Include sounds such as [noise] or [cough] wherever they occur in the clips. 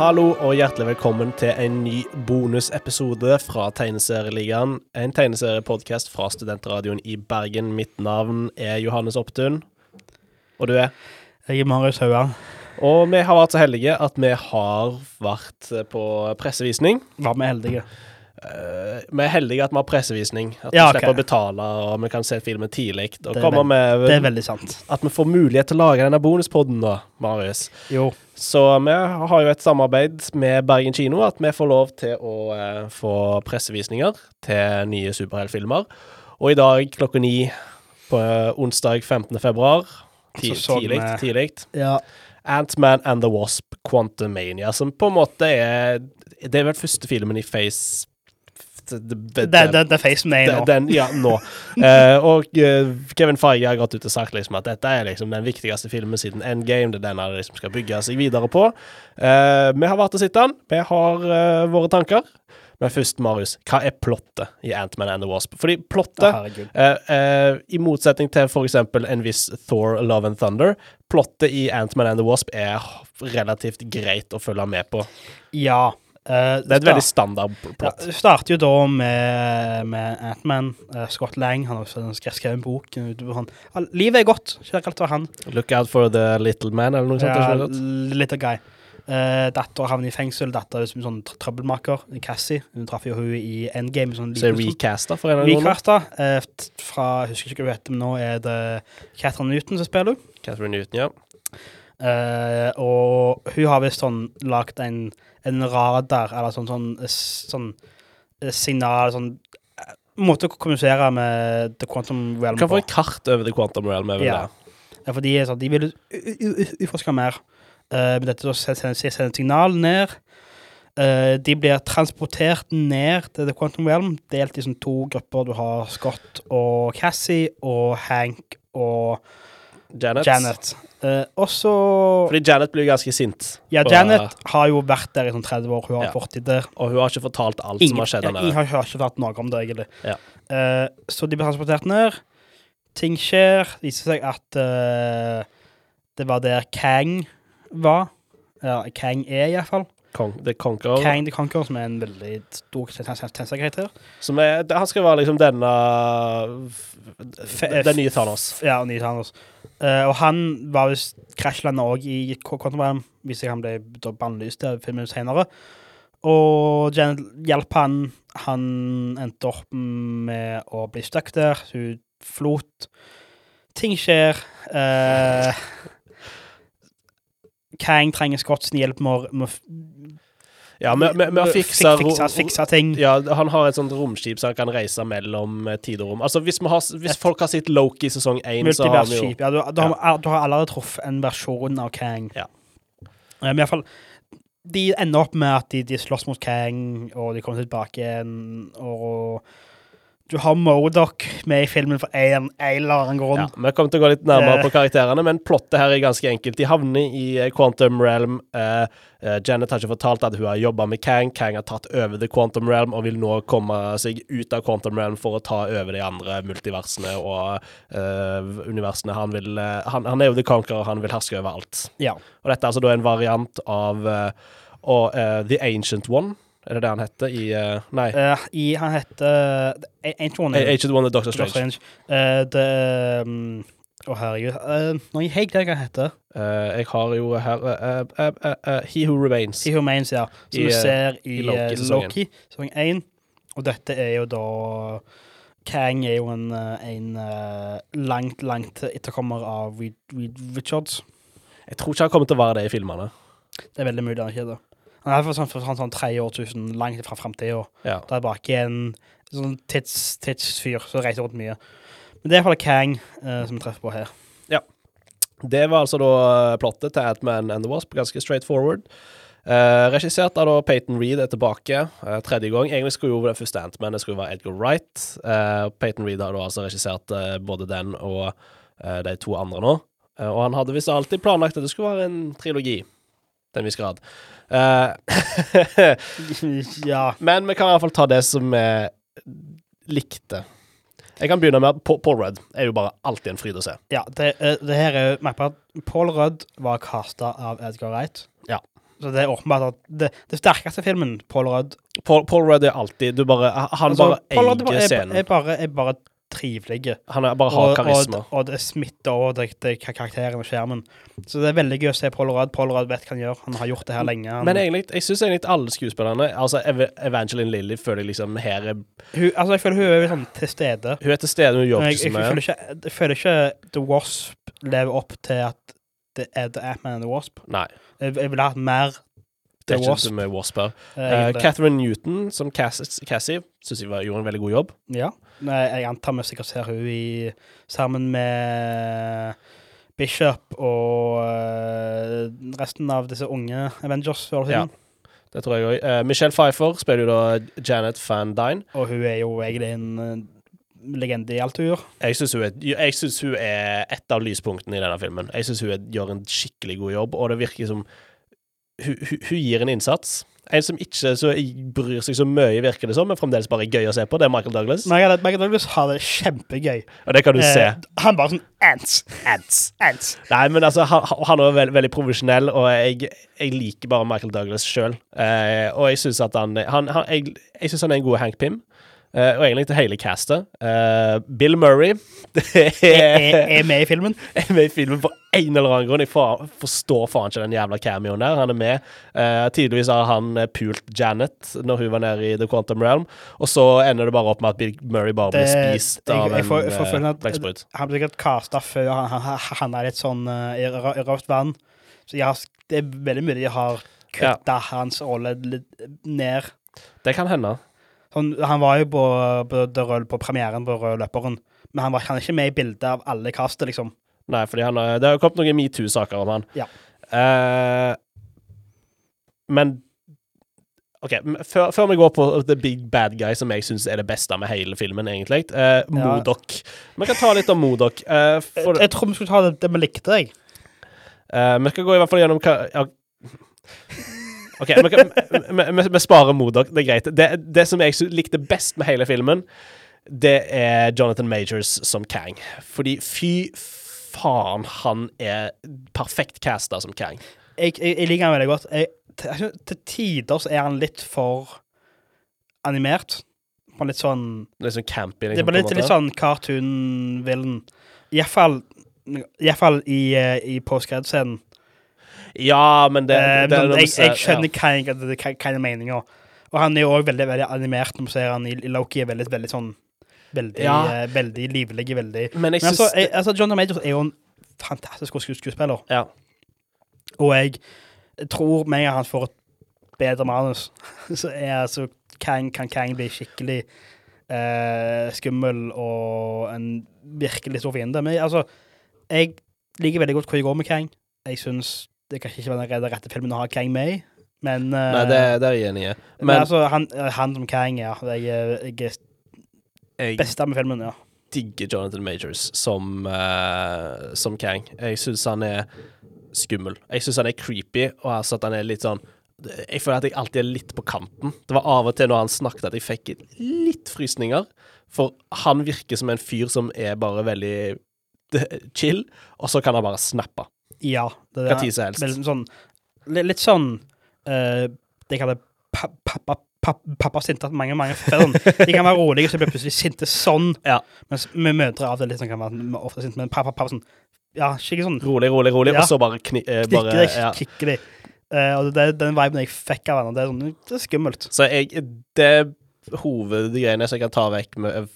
Hallo og hjertelig velkommen til en ny bonusepisode fra Tegneserieligaen. En tegneseriepodkast fra Studentradioen i Bergen. Mitt navn er Johannes Opptun. Og du er? Jeg er Marius Hauan. Og vi har vært så heldige at vi har vært på pressevisning. Var vi heldige? Uh, vi er heldige at vi har pressevisning. At Ja, vi slipper slipper å betale, og vi kan se filmen tidlig. Det med Det er veldig sant. at vi får mulighet til å lage denne bonuspodden, da, Marius. Jo. Så vi har jo et samarbeid med Bergen kino, at vi får lov til å uh, få pressevisninger til nye superheltfilmer. Og i dag klokka ni på uh, onsdag 15. februar, ti, tidlig, tidlig, Ja. Ant-Man and the Wasp Quantumania, som på en måte er Det er vel første filmen i Face det, Det, det, det er facen er nå. den, ja, nå. uh, [laughs] og uh, Kevin Feige har gått ut og sagt liksom at dette er liksom den viktigste filmen siden Endgame. Det er den han liksom skal bygge seg videre på. Uh, vi har vært og sett den. Vi har våre tanker. Men først, Marius, hva er plottet i Ant-Man and the Wasp? Fordi plottet. Eh, eh, I motsetning til f.eks. en viss Thor Love and Thunder, plottet i Ant-Man and the Wasp er relativt greit å følge med på. Ja. Eh, Det er et veldig standard plott. ja, starter jo da med, med Ant-Man. eh, Scott Lang han har skrevet en bok. Han, på Han. Ah, Livet er godt. Var han. Look out for the little man, eller noe sånt. Ja, gått? little guy. Uh, Datter havner i fengsel. Datter er sånn tr- trøbbelmaker. Cassie. Hun traff jo hun i Endgame. Sånn Så recasta for en eller annen eh, fra husker ikke hva hun heter, men nå er det Catherine Newton som spiller henne. Catherine Newton, ja. Eh, og hun har visst sånn lagd en, en radar, eller sånn, sånn, sånn, sånn eh, signal Sånn eh, måte å kommunisere med The Quantum Realm Du kan få på. et kart over The Quantum Realm. er vel Ja. det. Ja, for de, er sånn, de vil u- u- u- utforske mer. Uh, med dette så sender de et signal ned. Uh, de blir transportert ned til The Quantum Realm, delt i sånn to grupper. Du har Scott og Cassie og Hank og Janet. Janet. Eh, og så Fordi Janet blir ganske sint. Ja, på- Janet har jo vært der i sånn 30 år. Hun har Ja. fortid der. Og hun har ikke fortalt alt som har skjedd ja, der ingen nede. har, har ikke fortalt noe om det, egentlig. Ja. Uh, så de blir transportert ned. Ting skjer. Det viser seg at uh, det var der Kang var. Ja, Kang er, iallfall. Kong, The Conqueror. Kang the Conqueror, som er en veldig stor tennsekarakter. Som er, han skal være liksom denne Den nye Thanos. Ja, den nye Thanos. Uh, og han var visst krasjlanda òg i Qu- hvis hvis han ble bannlyst fem filmen senere. Og Janet hjalp han. Han endte opp med å bli stuck der. Hun flot. Ting skjer. Eh, Kang trenger Scottsen hjelp med å- Ja, med, med, med å fikse, fikse, fikse ting. Ja, han har et sånt romskip så han kan reise mellom eh, tid og rom. Altså, hvis, vi har, hvis folk har sett Loki sesong 1, så har vi jo Ja, du, du, har, du har allerede truffet en versjon av Kang. Ja. Men i hvert fall De ender opp med at de, de slåss mot Kang, og de kommer tilbake igjen, og du har Modoc med i filmen for en, en eller annen grunn. ja, Vi kommer til å gå litt nærmere Eh. på karakterene, men plottet her er ganske enkelt. De havner i eh, Quantum Realm. Uh, Janet har ikke fortalt at hun har jobba med Kang. Kang har tatt over The Quantum Realm og vil nå komme seg ut av Quantum Realm for å ta over de andre multiversene og uh, universene. Han, vil, han, han er jo The Conqueror, han vil herske over alt. Ja. Og dette er altså da en variant av The Ancient One. Er det det han heter i uh, Nei. Uh, i, han heter Ain't Ancient One. A- One er Doctor Strange. Strange. Uh, det um, Å, herregud. Uh, nå jeg helt glemt hva han heter. Eh, jeg har jo her eh, eh, eh, eh, He Who Remains. He Who Remains, ja. Som I, du eh, ser i, i Loki eh. Sesong 1. Og dette er jo da Kang er jo en, eh, en eh, langt, langt etterkommer av Reed, Reed Richards. Jeg tror ikke han kommer til å være det i filmene. Det er veldig mulig han ikke er det. Han er for sånn, for sånn, sånn tre årtusen langt fra framtida. Ja. Er bak ikke en sånn tids, tidsfyr som reiser rundt mye. Men det er iallfall Kang eh, som vi treffer på her. Det var altså da eh, plottet til Ant-Man and the Wasp. Ganske straight forward. Eh, regissert av da Peyton Reed er tilbake eh, tredje gang. Egentlig skulle jo den første Antman det skulle være Edgar Wright. Uh, Peyton Reed har da altså regissert eh, både den og eh, de to andre nå. Eh, og han hadde visst alltid planlagt at det skulle være en trilogi. Til en viss grad. Eh, [laughs] ja. men vi kan i hvert fall ta det som vi likte. Jeg kan begynne med at Paul Rudd er jo bare alltid en fryd å se. ja det, eh, det her er jo merkbart. Paul Rudd var casta av Edgar Wright. Ja. Så det er åpenbart at det, det sterkeste filmen, Paul Rudd Paul, Paul Rudd er alltid du bare, Han altså, bare Paul Rudd er, scenen. er, bare, er bare trivelig. Han er, bare har karisma. Og, og, det smitter over det, det karakteren og skjermen. Så det er veldig gøy å se Paul Rudd. Paul Rudd vet hva han gjør. Han har gjort det her lenge. Han, Men egentlig, jeg syns egentlig alle skuespillerne Altså Ev Evangeline Lilly føler jeg liksom her er hun, altså, jeg føler hun er sånn til stede. Hun er til stede, hun gjør som er. ikke så mye. jeg føler ikke The Wasp lever opp til at det er The Ant-Man and The Wasp. Nei. Jeg, jeg ville hatt mer Det er Wasp. Med Wasp her. eh, Eh. Catherine Newton som Cass- Cassie syns jeg var, gjorde en veldig god jobb. Ja. Jeg antar vi sikkert ser hun i sammen med Bishop og eh, resten av disse unge Avengers. Ja. Det tror jeg òg. Michelle Pfeiffer spiller jo da Janet Van Dyne. Og hun er jo egentlig en eh, legende i alt hun gjør. Jeg syns hun, hun er et av lyspunktene i denne filmen. Jeg syns hun er, gjør en skikkelig god jobb, og det virker som hun, hun, gir en innsats. En som ikke så bryr seg så mye, virker det som, men fremdeles bare er gøy å se på, det er Michael Douglas. Michael Michael Douglas har det kjempegøy. Og det kan du se. Eh, han bare sånn Ants, ants, ants. Nei, men altså, han, han er veldig, veldig profesjonell, og jeg, jeg liker bare Michael Douglas sjøl. Eh, og jeg syns at han, han, han Jeg, jeg synes han er en god Hank Pym. Eh, og egentlig til hele castet. Uh, Bill Murray [laughs] Er, er, er med i filmen. [laughs] er med i filmen for en eller annen grunn. Jeg for, forstår faen ikke den jævla cameoen der. Han er med. Uh, tidligvis har han eh, pult Janet når hun var nede i The Quantum Realm, og så ender det bare opp med at Bill Murray bare blir spist jeg- av jeg jeg får en blekksprut. Han blir sikkert casta før han, han, er litt sånn uh, i rø- røft vann. Så har, det er veldig mye de har kutta hans rolle ned. Det kan hende. Sånn, han var jo på, på, på premieren på Rød løperen, men han var han er ikke med i bildet av alle castet, liksom. Nei, fordi han det har jo kommet noen metoo-saker om han. Ja. Uh, men OK, før, før vi går på The Big Bad Guy, som jeg syns er det beste med hele filmen, egentlig. Uh, Modok. Vi kan ta litt om Modok. Uh, Jeg, jeg tror vi skulle ta det, det vi likte, jeg. Uh, vi skal gå i hvert fall gjennom hva ja. OK, vi, sparer Modok, det er greit. Det, det som jeg likte best med hele filmen, det er Jonathan Majors som Kang. Fordi fy faen, han er perfekt casta som Kang. Jeg, jeg, jeg liker han veldig godt. Jeg, til, til tider så er han litt for animert. På litt sånn Litt sånn campy. Det Liksom, er bare litt, litt sånn cartoon-villen. Iallfall i, i, eh, i postgrad-scenen. Ja, men det, Eh, det, men jeg, jeg skjønner hva jeg- hva hva- hva er meninga. Og han er jo òg veldig, veldig animert når man ser han i, i Loki. er veldig, veldig sånn Veldig, Ja. eh, veldig livlig. Veldig Men Men altså, jeg, altså John Majors er jo en fantastisk god skuespiller. Ja. Og jeg tror med gang han får et bedre manus, [laughs] så er altså Kang, kan Kang bli skikkelig eh, skummel og en virkelig stor fiende. Men altså, jeg liker veldig godt hvor jeg går med Kang. Jeg syns det kan ikke være den rette filmen å ha Kang med i, men eh, Nei, det, det er jeg enig i. men, Men altså, han, han som Kang, ja. Jeg, jeg er jeg beste med filmen, ja. digger Jonathan Majors som, uh, som Kang. Jeg syns han er skummel. Jeg syns han er creepy, og altså at han er litt sånn Jeg føler at jeg alltid er litt på kanten. Det var av og til når han snakket at jeg fikk litt frysninger. For han virker som en fyr som er bare veldig chill, og så kan han bare snappe. Ja. Det, Hva tid som helst. Litt sånn, litt, sånn uh, Det jeg kaller pappa pappa, sinte mange mange før. De kan være rolige, så blir de plutselig sinte sånn. Ja. Mens vi mødre av det litt sånn kan være ofte sinte, men pappa, pappa sånn Ja, skikkelig sånn Rolig, rolig, rolig, Ja. og så bare, kni, eh, knikker de, ja. kikker deg. Eh, og det den viben jeg fikk av henne. Det er sånn, det er skummelt. Så jeg, det hovedgreiene som jeg kan ta vekk med,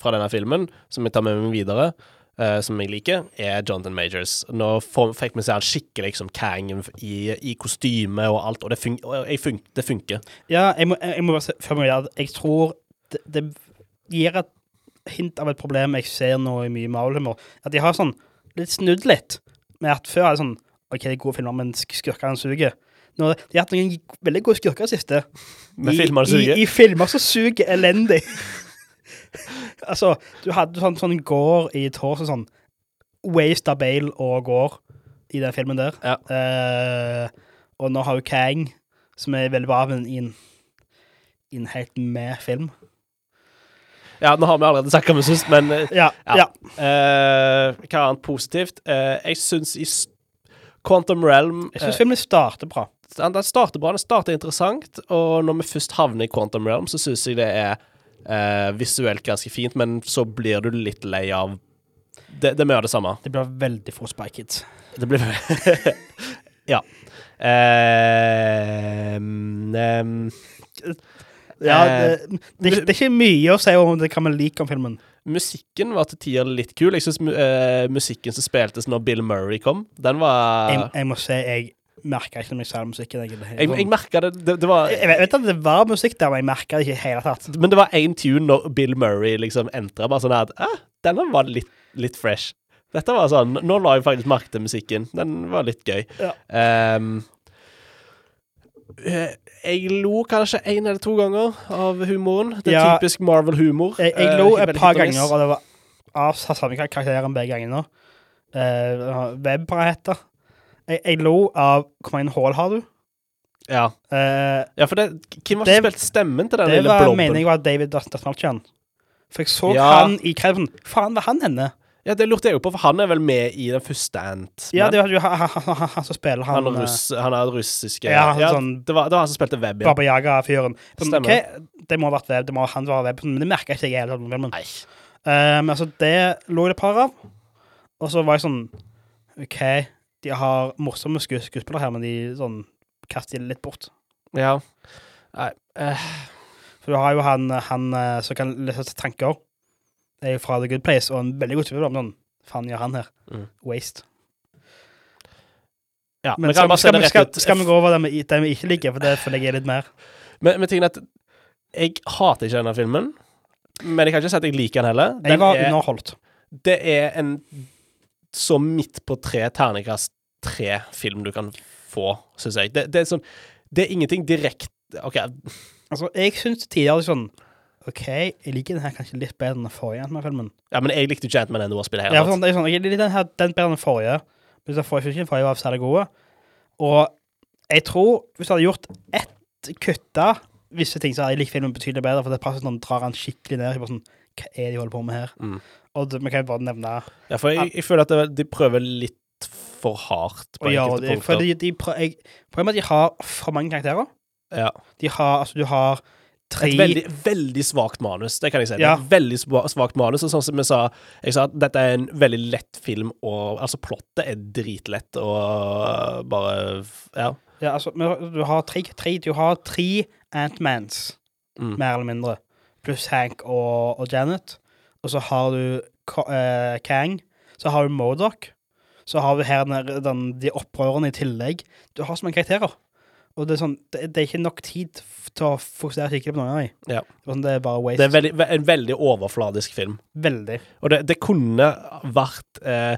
fra denne filmen, som jeg tar med meg videre, eh, som jeg liker, er Jonathan Majors. Nå fikk vi se han skikkelig som Kang i, i kostyme og alt, og det, fun og fun det funker. Ja, jeg må, jeg må bare se før vi gjør det. Jeg tror det, det gir et hint av et problem jeg ser nå i mye Marvel-humor. At de har sånn litt snudd litt med at før er det sånn OK, det er gode filmer, men sk- skurkene suger. Nå, de har hatt noen veldig gode skurker siste. I, filmer i, suger. I filmer som suger elendig. [laughs] altså, du hadde sånn, sånn gård i Tors som sånn Waste of Bale og gård i den filmen der. Ja. Eh, og nå har jo Kang, som er veldig bra, men i en, i en helt med film. Ja, nå har vi allerede sagt om det sist, men eh, Ja, Ja. eh, hva annet positivt? Eh, jeg syns i Quantum Realm Jeg syns eh, filmen starter bra. den den starter bra, den starter interessant, og når vi først havner i Quantum Realm, så syns jeg det er eh, visuelt ganske fint, men så blir du litt lei av Det, det er mye av det samme. Det blir veldig få Spy Kids. Det blir [laughs] Ja. Eh, um, Ja, Eh, det, det, det er ikke mye å si om det kan vi like om filmen. musikken var til tider litt kul. Jeg syns uh, musikken som spiltes når Bill Murray kom, den var Jeg, jeg må si jeg merka ikke når jeg sa musikken. Jeg, Jeg, jeg merka det, det, det var, jeg vet, at det var musikk der, men jeg merka det ikke i hele tatt. Men det var én tune når Bill Murray liksom entra, bare sånn at ah, Denne var litt, litt fresh. Dette var sånn Nå la jeg faktisk merke til musikken. Den var litt gøy. Ja. Eh, jeg lo kanskje én eller to ganger av humoren. Det er Ja. typisk Marvel-humor. Jeg, jeg Eh, lo et par ganger, og det var av samme karakter begge gangene. Uh, Web, hva heter jeg, jeg lo av Hvor mange hull har du? Ja. Eh, ja, for det Hvem var Det- som spilte stemmen til den det var blobben? meningen var David Dasmalchian. For jeg så Ja. han i kreven. Faen, var han henne? Ja, det lurte jeg jo på, for han er vel med i den første Ant. Ja, det var jo han, han, han, han, han som spiller han, han, eh, russ, han er russiske Ja, han sånn- det, var, det var han som spilte Web, ja. Baba Yaga-fyren. Sånn, Stemmer. ok, Det må ha vært web, det må han være web, men det merka ikke jeg tatt. Men. Eh, men altså, det lå det et par av. Og så var jeg sånn OK, de har morsomme skues skuespillere her, men de sånn kaster de litt bort. Ja. Nei. eh, For du har jo han, han eh, som kan lese tanker. Det er jo fra The Good Place, og en veldig god skuespiller. men Sånn, faen gjør han her? Mm. Waste. ja, Men men skal, skal, vi- skal, skal vi gå over det vi, det vi ikke liker, for det føler jeg er litt mer. Men, men tingen er at jeg hater ikke denne filmen. Men jeg kan ikke si at jeg liker den heller. Jeg Den var er, underholdt. det er en så midt på tre terningkast tre-film du kan få, syns jeg. Det, det er sånn Det er ingenting direkte OK, Altså, jeg syns tidligere sånn OK, jeg liker den her kanskje litt bedre enn den forrige Ant-Man-filmen. ja, men jeg likte ikke Ant-Man the Wasp i Ja, for sånn, det er sånn, jeg liker den her den bedre enn den forrige. Men den forrige, jeg ikke den forrige var særlig gode. Og jeg tror, hvis du hadde gjort ett kutta visse ting, så hadde jeg likt filmen betydelig bedre, for det passer sånn, drar han skikkelig ned. Jeg bare sånn, Hva er det de holder på med her? Mm. Og vi kan jo bare nevne Ja, for jeg, jeg føler at det, de prøver litt for hardt på ja, enkelte punkter. de, de jeg, Problemet er at de har for mange karakterer. Ja. De har, altså, du har tre Et veldig, veldig svakt manus, det kan jeg si. Ja. veldig svakt manus, og sånn som jeg sa, jeg sa at dette er en veldig lett film, og altså plottet er dritlett, og bare Ja. Ja, altså, du har tre, tre, du har tre Ant-Mans, Mm. mer eller mindre, pluss Hank og, og Janet. Og så har du Ko- eh, Kang. Så har du Modoc. Så har vi her den, den, de opprørerne i tillegg. Du har så mange karakterer. Og det er sånn, det, det er ikke nok tid til å fokusere skikkelig på noen av dem. Ja. Det er sånn, det er bare waste. Det er veldig, ve- en veldig overfladisk film. Veldig. Og det, det kunne vært eh,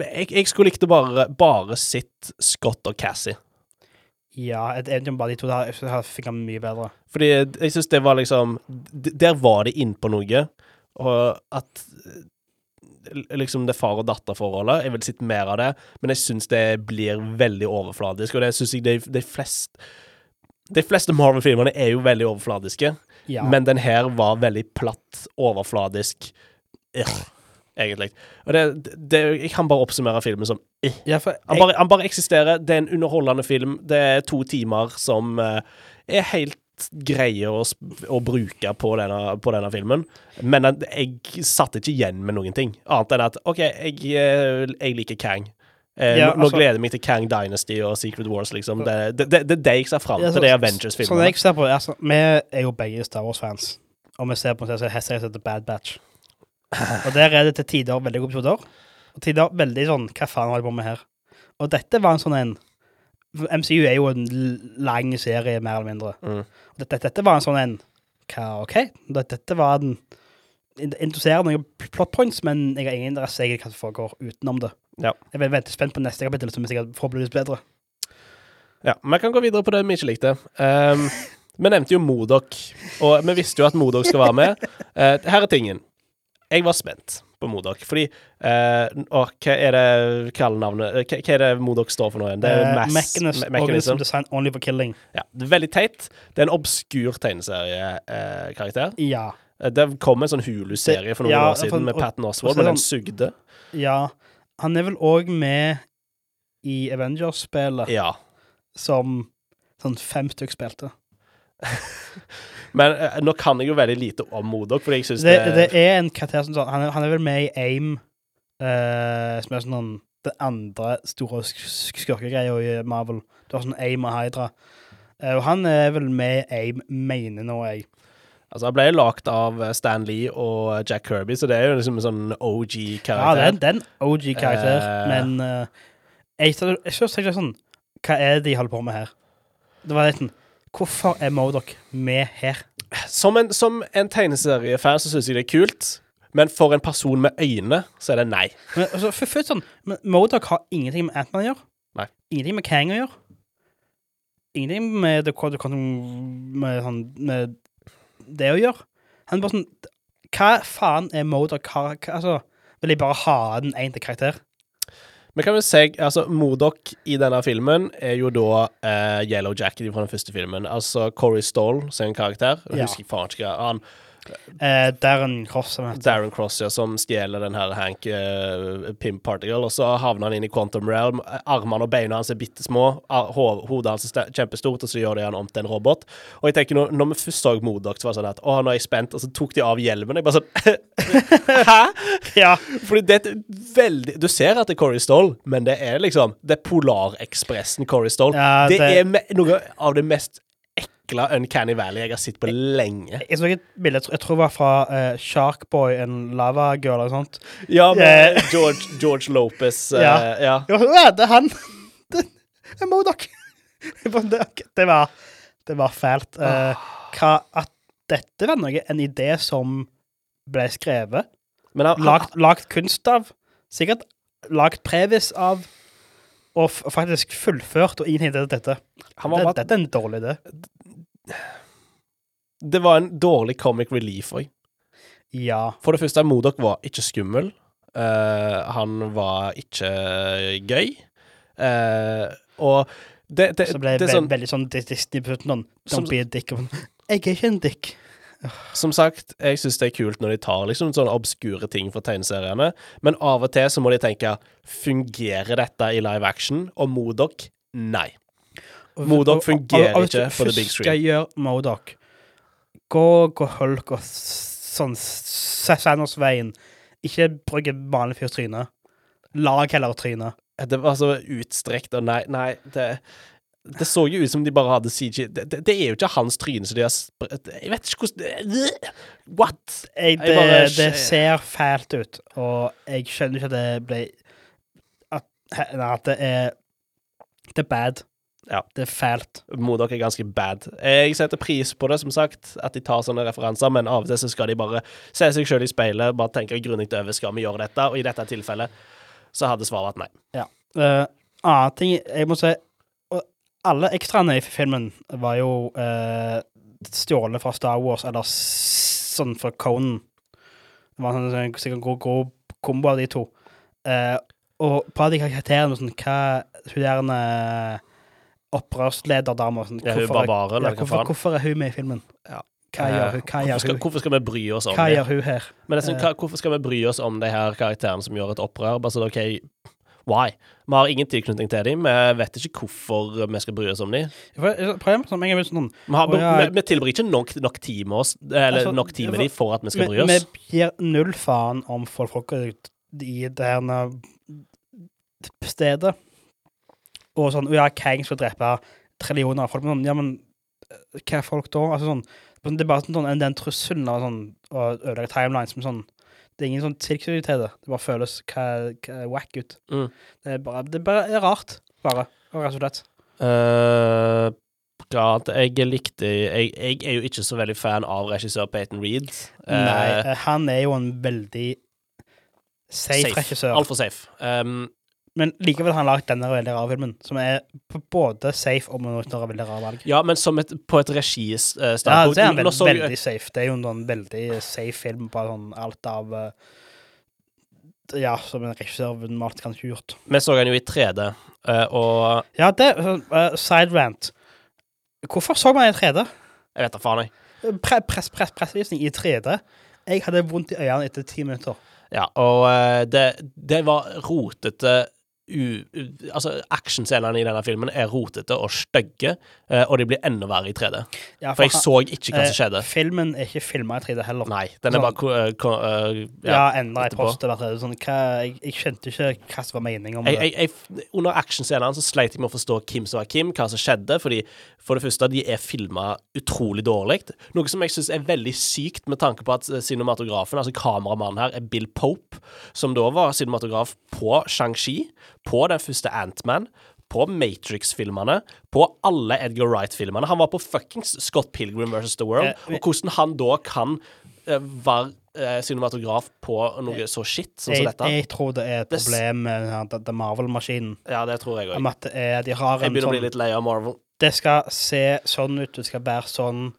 jeg, jeg skulle likt å bare, bare sett Scott og Cassie. Ja, et eventyr om bare de to der, her fikk han mye bedre. Fordi jeg syns det var liksom Der var de inn på noe. Og at liksom det far- og datter-forholdet. Jeg vil sitte mer av det, men jeg syns det blir veldig overfladisk. Og det syns jeg de, de fleste De fleste Marvel-filmene er jo veldig overfladiske, Ja. men den her var veldig platt, overfladisk Ugh, egentlig. Og det, det Jeg kan bare oppsummere filmen som ja, for han bare, han bare eksisterer. Det er en underholdende film. Det er to timer som uh, er helt greie å, å bruke på denne, på denne filmen. Men jeg satt ikke igjen med noen ting, annet enn at OK, jeg, eh, jeg liker Kang. Eh, Ja, nå, altså- gleder jeg meg til Kang Dynasty og Secret Wars, liksom. Det, er det, det det jeg ser fram til, det er Sånn Avengers-filmene. jeg ser på det, altså, Vi er jo begge Star Wars-fans, og vi ser på en serie som heter Bad Batch. [laughs] Og der er det til tider veldig gode episoder, og tider veldig sånn Hva faen holder de på med her? Og dette var en sånn en MCU er jo en lang serie, mer eller mindre. Mm. Dette, dette var en sånn en Hva, OK? Dette, var en Interesserer noen plot points, men jeg har ingen interesse i hva som foregår utenom det. Ja. Jeg er veldig spent på neste kapittel, som er sikkert forhåpentligvis bedre. Ja, Vi kan gå videre på det vi ikke likte. Um, vi nevnte jo Modok, og vi visste jo at Modok skal være med. Uh, her er tingen. Jeg var spent på Modok, fordi eh, Og hva er det kallenavnet Hva, hva er det Modok står for nå igjen? Det er Eh, mass, Mechanism, me- mechanism. Design Only for Killing. Ja, det veldig teit. Det er en obskur tegneseriekarakter. Ja. Eh, det kom en sånn Hulu-serie for noen Ja, år siden for- med Patten Patton Oswald, men den sugde. Ja. Han er vel òg med i Avengers-spillet. Ja. som sånn fem stykk spilte. [laughs] Men eh, nå kan jeg jo veldig lite om Modok, fordi jeg syns Det, det, det er en karakter som sånn Han, er- han er vel med i AIM, eh, som er sånn det andre store sk- sk- skurkegreia i Marvel. Du har sånn AIM og Hydra. Eh, og han er vel med i AIM, mener nå jeg. Altså, han ble lagd av eh, Stan Lee og Jack Kirby, så det er jo liksom en sånn er, OG-karakter. Ja, det er en OG-karakter, Eh. men eh, jeg, jeg, jeg jeg, ikke sånn Hva er det de holder på med her? Det var litt sånn Hvorfor er Modok med her? som, en, som en tegneseriefan så syns jeg det er kult, men for en person med øyne, så er det nei. Men, altså, for, for, sånn, men Modok har ingenting med Ant-Man å gjøre. Nei. Ingenting med Kang å gjøre. Ingenting med det, med, sånn, med det å gjøre. Han er bare sånn Hva faen er Modok? Hva, hva, altså, vil jeg bare ha den ene til karakter? Men kan vi se, altså Modok i denne filmen er jo da eh, Yellow Jacket fra den første filmen. Altså Corey Stoll sin karakter. Jeg Ja. husker faen ikke han Eh, Darren Cross. Darren Cross, ja, som stjeler den her Hank uh, Pimp Particle, og så havner han inn i Quantum Realm. Armene og beina hans er bitte små, hodet hans er kjempestort, og så gjør de han om til en robot. Og jeg tenker, når, når vi først så Modok, så var det sånn at å, nå er jeg spent, og så tok de av hjelmen. Jeg bare sånn [laughs] Hæ? Ja. Fordi det er veldig Du ser at det er Corey Stoll, men det er liksom Det er Polarekspressen Corey Stoll. Ja, det, det- er noe av det mest ekle Uncanny Valley jeg har sett på lenge. Jeg så et bilde, jeg tror- det var fra uh, Sharkboy, en lava girl eller noe sånt. Ja, med uh, George, George Lopez. Uh, [laughs] Ja. ja. Ja, det er han! [laughs] Det er Modok! [laughs] Det, var, det var fælt. Uh, hva, at dette var noe, en idé som ble skrevet, Men han, han, lagt, lagt kunst av, sikkert lagt previs av, og, faktisk fullført, og til dette. dette er en dårlig idé. Det var en dårlig comic relief òg. Ja. For det første, Modok var ikke skummel. Uh, han var ikke gøy. Uh, og det, det, Så ble det det sånn veldig sånn Disney på slutten. Som- Don't be a dick. [laughs] Jeg er ikke en dick. Som sagt, jeg syns det er kult når de tar liksom sånne obskure ting fra tegneseriene, men av og til så må de tenke Fungerer dette i live action? Og Modok nei. Modok fungerer og- og hvis ikke du på the big screen. skal gjøre Modok, gå, gå Hulk og sånn Sanders-veien. Ikke bruk et vanlig fyrs tryne. Lag heller trynet. Det var så utstrekt og nei, nei det, det så jo ut som de bare hadde CG. Det, det, det er jo ikke hans tryne, så de har Jeg vet ikke hvordan det- What? Jeg, Jeg bare- det ser fælt ut, og jeg skjønner ikke at det ble At, at det er Det er bad. Ja. Det er fælt. Modok er ganske bad. Jeg setter pris på det, som sagt, at de tar sånne referanser, men av og til så skal de bare se seg sjøl i speilet, bare tenke grundig over skal vi gjøre dette, og i dette tilfellet så hadde svaret vært nei. Ja. Uh, annen ting jeg må si Alle ekstraene i filmen var jo uh, stjålet fra Star Wars, eller sånn fra Conan. Det var en sånn, sikkert god, god kombo av de to. Uh, og på de karakterene sånn, Hva Hun der en opprørslederdama sånn, Ja, hvorfor ja, hvorfor, hvorfor er hun med i filmen? Ja. Hva Eh, gjør hun? Hva hvorfor, skal, hvorfor skal vi bry oss om Hva det? gjør hun her? Men det er sånn, hva, hvorfor skal vi bry oss om de her karakterene som gjør et opprør? Bare sånn, OK, why? Vi har ingen tilknytning til dem. Vi vet ikke hvorfor vi skal bry oss om dem. Som jeg er sånn Vi, har, vi, vi tilbringer ikke nok, nok tid med oss Eller Altså, nok tid med dem for at vi skal bry oss. Vi gir null faen om folk, folk i det her stedet. Og sånn Ja, Kang skal drepe trillioner av folk. Men sånn, ja, men eh, hva er folk da? Altså sånn Det er bare sånn, den trusselen av sånn, å ødelegge timelines som sånn Det er ingen sånn tilknytning til det. Det bare føles hva, hva wack ut. Mm. Det er bare Det er bare er rart, bare. Rett og slett. Uh, ja, jeg likte jeg, jeg er jo ikke så veldig fan av regissør Peyton Reed. Eh, Nei, uh, han er jo en veldig safe, regissør. Altfor safe. Um, Men likevel har han lagd denne veldig rare filmen, som er både safe og med noen veldig rare valg. ja, men som et, på et registandpunkt. Ja, det er en veld, veldig safe. Det er jo en sånn veldig safe film på sånn alt av eh, Ja, som en regissør normalt kan ikke gjort. Vi så den jo i 3D, eh, og Ja, det uh, Side rant. Hvorfor så man i 3D? jeg vet da faen, jeg. Pre press, press, pressvisning i 3D. Jeg hadde vondt i øynene etter ti minutter. Ja, og eh, det, det var rotete u, u, Altså, actionscenene i denne filmen er rotete og stygge, eh, og de blir enda verre i 3D. Ja, For jeg så ikke hva som eh, skjedde. Filmen er ikke filma i 3D heller. Nei, den er sånn- bare uh, eh, eh, Ja, et etterpå. post hvert tredje. Sånn, hva, jeg, jeg skjønte ikke hva som var meningen med jeg, jeg, under actionscenene så sleit jeg med å forstå hvem som var Kim, hva som skjedde, fordi for det første, de er filma utrolig dårlig. Noe som jeg syns er veldig sykt, med tanke på at eh, cinematografen, altså kameramannen her, er Bill Pope, som da var cinematograf på Shang-Chi, på den første Ant-Man. På Matrix-filmene, på alle Edgar Wright-filmene. Han var på fuckings Scott Pilgrim versus The World. Eh, Og hvordan han da kan eh, være eh, cinematograf på noe så shit som Jeg, dette. jeg tror det er et problem med den Marvel-maskinen. Ja, det tror jeg òg. Jeg en begynner å bli sånn litt lei av Marvel. Det skal se sånn ut, det skal være sånn.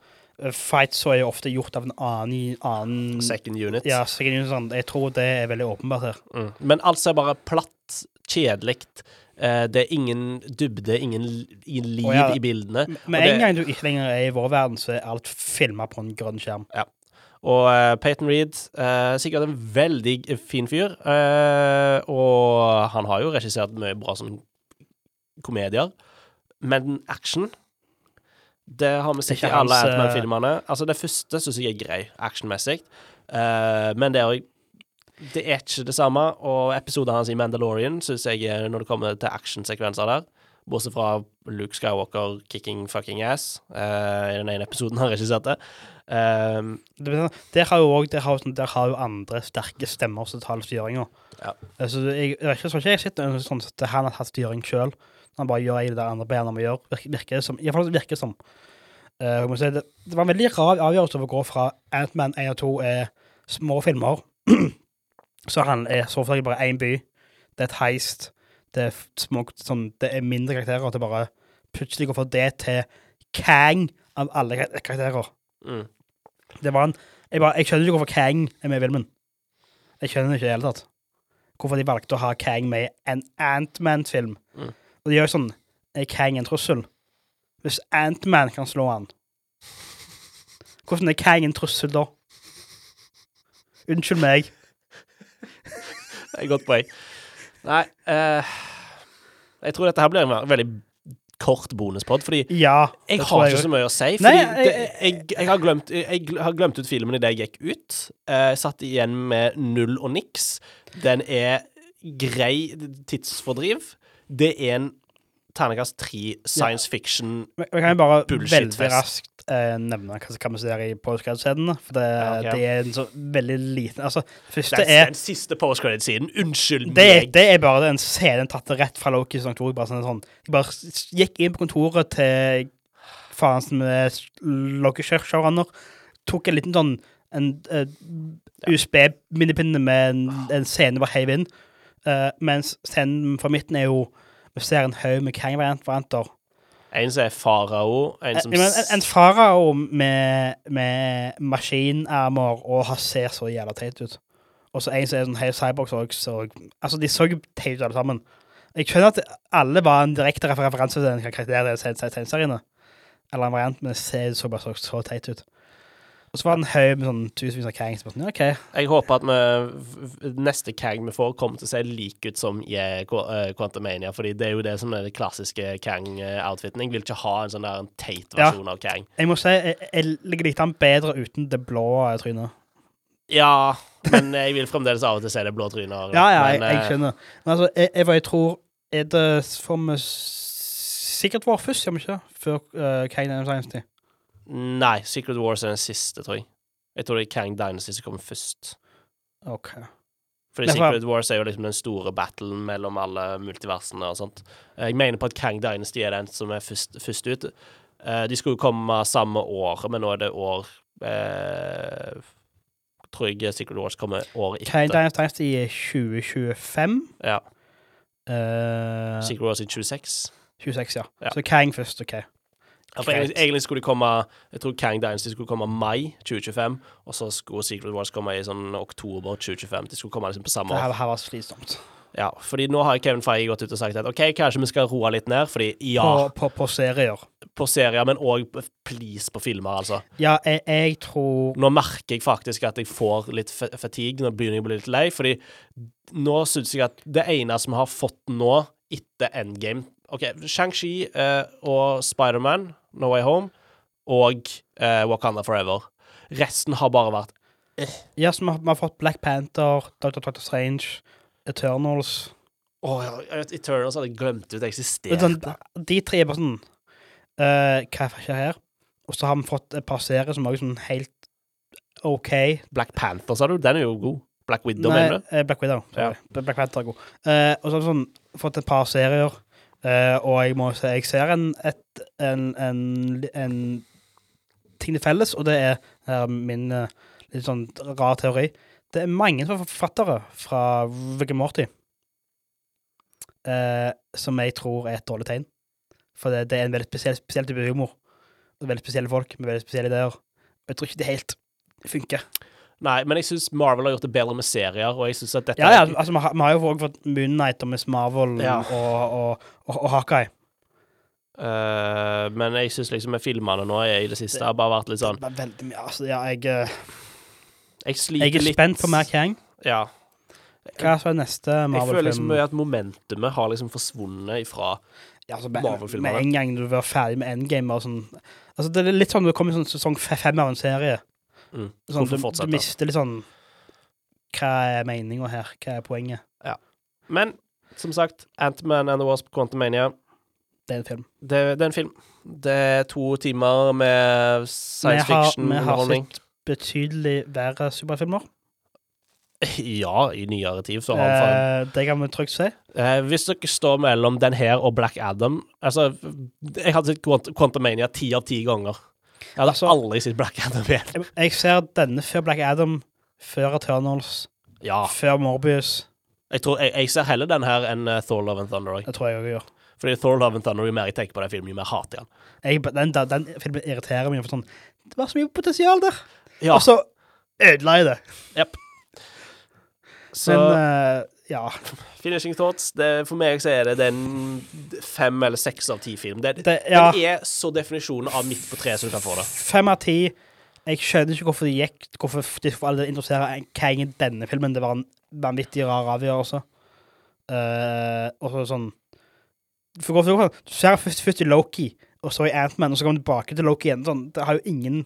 Fight så er jo ofte gjort av en annen, annen Second unit. Ja, second unit, sånn. Jeg tror det er veldig åpenbart her. Mm. Men alt ser bare platt, kjedelig eh, Det er ingen dybde, ingen, liv ja. i bildene. Med en gang du ikke lenger er i vår verden, så er alt filma på en grønn skjerm. Ja. Og uh, Peyton Reed, uh, sikkert en veldig fin fyr. Uh, og han har jo regissert mye bra som komedier. Men action Det har vi sett i alle eh, Ant-Man-filmene. Altså, det første syns jeg er grei, actionmessig. Eh, men det er, det er ikke det samme. Og episoden hans i Mandalorian syns jeg, når det kommer til actionsekvenser der Bortsett fra Luke Skywalker kicking fucking ass uh, i den ene episoden har jeg ikke sett Det blir sånn- Der har jo der har, jo sånn- der har jo andre sterke stemmer som tar styringa. Ja. Altså, jeg, jeg, jeg ikke jeg sitter noe sånn at han har tatt styring sjøl. Han bare gjør det der andre beina må gjøre. Virker, virker det som. I hvert fall virker det som. Uh, si, det, det var en veldig rar avgjørelse å gå fra Ant-Man 1 og 2 er små filmer, [clears throat] så han er så for bare én by. Det er et heist. Det er, små, sånn, det er mindre karakterer. Til bare plutselig går fra det til Kang av alle karakterer. mm. Det var en Jeg, bare, jeg skjønner ikke hvorfor Kang er med i filmen. Jeg skjønner ikke i det hele tatt. Hvorfor de valgte å ha Kang med i en Ant-Man-film. Mm. Og de gjør sånn Er Kang en trussel? Hvis Ant-Man kan slå han, hvordan er Kang en trussel da? Unnskyld meg. Det er et godt poeng. Nei eh, Jeg tror dette her blir en veldig kort bonuspod, fordi Ja. jeg har jeg ikke så mye å si. Fordi Nei, jeg- det, jeg, jeg, har glemt, jeg har glemt ut filmen idet jeg gikk ut. Eh, Jeg satt igjen med null og niks. Den er grei tidsfordriv. Det er en terningkast tre science fiction Men Jeg kan jo bare Bullshit-fest. veldig raskt eh, nevne hva, hva vi ser i postcard-scenene. For det, Ja, ok. det er en så veldig liten Altså, det første Det er den siste postcredit-siden. Unnskyld Det, meg. det er bare en scene tatt rett fra Loki sesong 2. Bare sånn, sånn. De bare gikk inn på kontoret til faren som er Loki-showrunner, tok en liten sånn en, eh, USB-minnepinne med en, en scene bare heiv inn. Uh, mens scenen fra midten er jo Vi ser en haug med Kang-varianter. En som er farao, en som En, en, en farao med, med maskinarmer og har ser så jævla teit ut. Og så en som er sånn helt cyborg så, så Altså, de så teit ut alle sammen. Jeg skjønner at alle var en direkte referanse til den karakteren i tegneseriene. Eller en variant, men det ser så bare så, så teit ut. Og så var det en haug med sånn tusenvis av Kangs. Sånn, ja, OK. Jeg håper at vi, neste Kang vi får, kommer til å se like ut som i eh, Qu- eh, Quantumania, fordi det er jo det som er det klassiske Kang-outfiten. Jeg vil ikke ha en sånn der en teit Ja. versjon av Kang. Jeg må si jeg, jeg ligger litt an bedre uten det blå trynet. Ja, men jeg vil fremdeles av og til se det blå trynet. Ja, ja, jeg, men, jeg jeg, skjønner. Men altså, jeg, jeg, jeg tror Er det for meg sikkert vår først, gjør vi ikke? Før uh, Kane Dynasty. Nei, Secret Wars er den siste, tror jeg. Jeg tror det er Kang Dynasty som kommer først. OK. Fordi hva- Secret Wars er jo liksom den store battlen mellom alle multiversene og sånt. Jeg mener på at Kang Dynasty er den som er først, først ut. Eh, De skulle komme samme år, men nå er det år eh, Tror jeg Secret Wars kommer året etter. Kang Dynasty er 2025. Ja. Uh, Secret Wars i 26. 26, ja. Ja. Så Kang først, OK. Ja, egentlig, egentlig skulle de komme Jeg tror Kang Dynasty skulle komme mai 2025, og så skulle Secret Wars komme i sånn oktober 2025. De skulle komme liksom på samme år. Det her, her var slitsomt. Ja, fordi nå har Kevin Feige gått ut og sagt at OK, kanskje vi skal roe litt ned, fordi ja, På, på, på serier. på serier, men òg please på filmer, altså. Ja, jeg, jeg tror Nå merker jeg faktisk at jeg får litt fa- fatigue, nå begynner jeg å bli litt lei, fordi nå syns jeg at det eneste vi har fått nå, etter Endgame OK, Shang-Chi uh, og Spiderman, No Way Home, og uh, Wakanda Forever. Resten har bare vært Ja, så vi har, vi har fått Black Panther, Dr. Doctor Strange, Eternals Å ja, Eternals hadde jeg glemt ut er eksisterte. sånn, De tre er bare sånn uh, Hva skjer her? Og så har vi fått et par serier som er sånn helt OK. Black Panther, sa du? Den er jo god. Black Widow, Nei, mener du? eh, Black Widow. Sorry. Black Panther er god. Uh, og så har vi sånn, fått et par serier, eh, og jeg må si jeg ser en, et, en, en, en ting til felles, og det er eh, min eh, litt sånn rar teori. Det er mange er forfattere fra Viggo Morty uh, som jeg tror er et dårlig tegn. For det, det er en veldig spesiell, spesiell type humor. Veldig spesielle folk med veldig spesielle ideer. Jeg tror ikke det helt funker. Nei, men jeg syns Marvel har gjort det bedre med serier, og jeg synes at dette Ja, ja, altså, vi har, vi har jo også fått Moon Knight og Miss Marvel Ja. og, og, og, og Hakai. Uh, men jeg syns liksom med filmene nå i det siste har bare vært litt sånn veldig mye, altså, ja, jeg, eh, Jeg sliter jeg er litt spent på mer Kang. Ja. Hva så er neste Jeg føler liksom at momentumet har liksom forsvunnet ifra Ja, altså, Marvel-filmene. med en gang du var ferdig med Endgame og sånn Altså, det er litt sånn når du kommer i sånn sesong fe- fem av en serie. Mm. Sånn, du, du mister litt sånn Hva er meninga her? Hva er poenget? Men som sagt, Ant-Man and the Wasp Quantumania, Det er en film. det, det er en film. Det er to timer med science fiction-underholdning. vi har sett betydelig verre superfilmer. [laughs] Ja, i nyere tid. Så har Eh, det kan vi trygt si. Eh, hvis dere står mellom den her og Black Adam Altså, jeg hadde sett Quant Quantumania ti av ti ganger. Jeg hadde Altså- aldri sett Black Adam igjen. Jeg, ser denne før Black Adam, før Eternals, Ja. før Morbius. Jeg, tror, jeg, jeg ser heller den her enn eh, Thor Love and Thunder. Det tror jeg også gjør. Fordi Thor Love and Thunder, jo mer jeg tenker på den filmen, jo mer hater jeg den. Den, den, filmen irriterer meg. For sånn, det var så mye potensial der, Ja, og så ødela jeg det. Så Men uh, ja. [laughs] Finishing Thoughts, det, for meg så er det den fem eller seks av ti film. Det, Det, ja. Den er så definisjonen av midt på treet som du kan få det. Fem av ti. Jeg skjønner ikke hvorfor de gikk Hvorfor de for alle interesserer Kang i denne filmen. Det var en vanvittig rar avgjørelse. Uh, og så sånn for, for, for, Du ser først, først i Loki, og så i Ant-Man, og så kommer du tilbake til Loki igjen. Sånn, det har jo ingen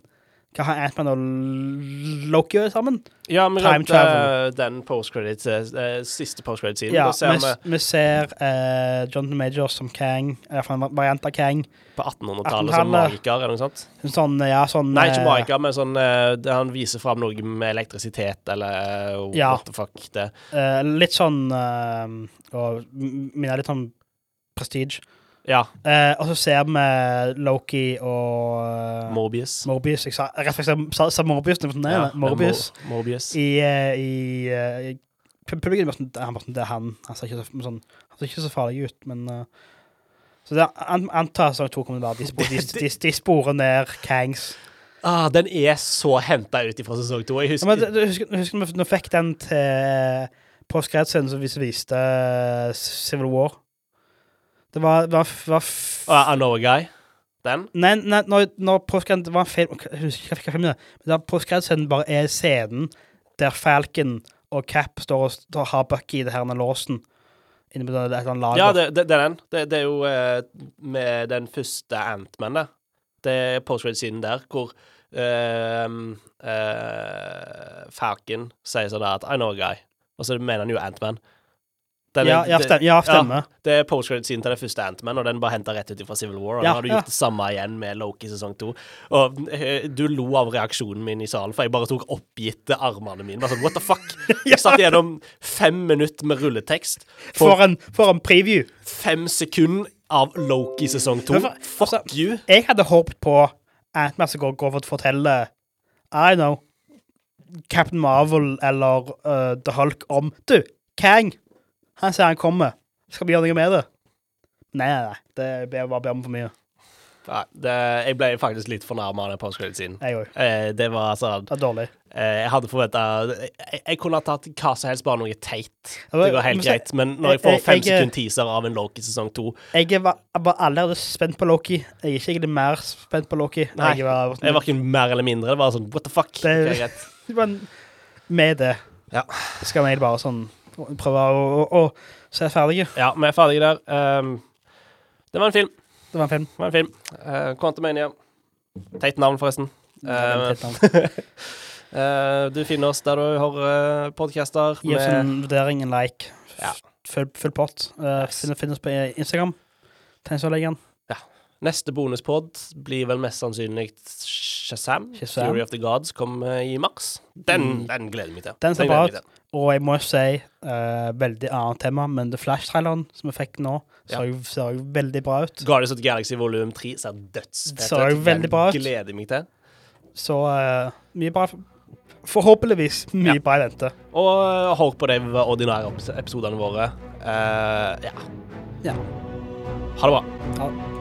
Hva har Ant-Man og Loki sammen? Ja, vi Time rent, travel. eh, den postcredit, eh, siste postcredit-siden. Ja, ser vi, vi ser uh, Jonathan Majors som Kang, iallfall en variant av Kang. på 1800-tallet som 1800-tallet. magiker, eller noe sånt. Sånn, ja, sånn Nei, ikke eh, magiker, men sånn uh, han viser fram noe med elektrisitet, eller uh, Ja. what the fuck det. eh, litt sånn uh, Og minner litt sånn prestige. Ja, Eh, og så ser vi Loki og eh, Morbius. Morbius. Jeg sa rett og slett sa, sa Morbius. det sånn, Ja, Morbius. Mor- Morbius. I, eh, i, eh, Publikum var bare det er han. Han ser ikke så, sånn, han ser ikke så farlig ut, men uh, Så det antar sesong to kommer til å være de, spor, de, [laughs] de, de sporer ned Kangs. Ah, den er så henta ut fra sesong to. Jeg Ja, men husker, du husker vi fikk den til postkredsen som vi viste eh, Civil War. Det var, var, var f- Ah, I Know a Guy. Den. Nei, nei når, når Det var en film Jeg husker ikke hva filmen er. Men der postkredsen bare er scenen der Falcon og Cap står og, står og har Bucky i det her med låsen inne på det, et eller annet lager. Ja, det, det, det er den. Det, det er jo uh, med den første Ant-Man, det. Det er postgrade-siden der hvor uh, uh, Falcon sier sånn at I know a guy. Og så mener han jo Ant-Man. Den ja, ja, ja, stemme. ja, stemmer. Det er postcredit-siden til det første Ant-Man, og den bare henta rett ut fra Civil War. Og Ja, nå har du gjort det samme igjen med Loki sesong to. Og eh, du lo av reaksjonen min i salen, for jeg bare tok oppgitte armene mine. Bare sånn, what the fuck? [laughs] Jeg satt gjennom fem minutter med rulletekst For, For en, for en preview. fem sekunder av Loki sesong to. Fuck altså- you. Jeg hadde håpet på Ant-Man som går, går for å fortelle I know Captain Marvel eller uh, The Hulk om Du, Kang! Han sier han kommer. Skal vi gjøre noe med det? Nei, nei, nei. Det er bare om for mye. Nei, det, jeg ble faktisk litt fornærma av den òg. Eh, det var altså Det er dårlig. eh, Jeg hadde forventa jeg, jeg kunne ha tatt hva som helst, bare noe teit. Det går helt greit. Men når jeg får fem sekunder teaser av en Loki sesong to Jeg var, bare var allerede spent på Loki. Jeg er ikke egentlig mer spent på Loki. Nei, jeg var, Jeg var ikke mer eller mindre. Det var sånn what the fuck. Det- Ok, greit. [laughs] Men med det Ja. skal vi bare sånn prøve å, å, å se ferdige. ja, vi er ferdige der. Um, det var en film. Det var en film. Det var en film. Uh, Quantumania. Teit navn, forresten. Uh, Eh. [laughs] Eh, du finner oss der du hører podcaster. Gi oss en vurdering, en like. Ja. Full, full pott. Uh, Yes. finn, finn oss på Instagram. Tegnsåleggen. Neste bonuspod blir vel mest sannsynlig Shazam. Shazam. Fury of the Gods kommer i mars. Den, Mm. den gleder meg til. Den ser bra ut. Og jeg må si, uh, veldig annet tema, men The Flash-traileren som vi fikk nå, Ja. ser jo ser jo veldig bra ut. Guardians of the Galaxy volum 3 ser dødsfett Ser jo veldig bra ut. Gleder meg til. Så uh, mye bra. Forhåpentligvis mye Ja. bra i vente. Og uh, hold på de ordinære episodene våre. Uh, ja. Ja. Ha det bra. Ja.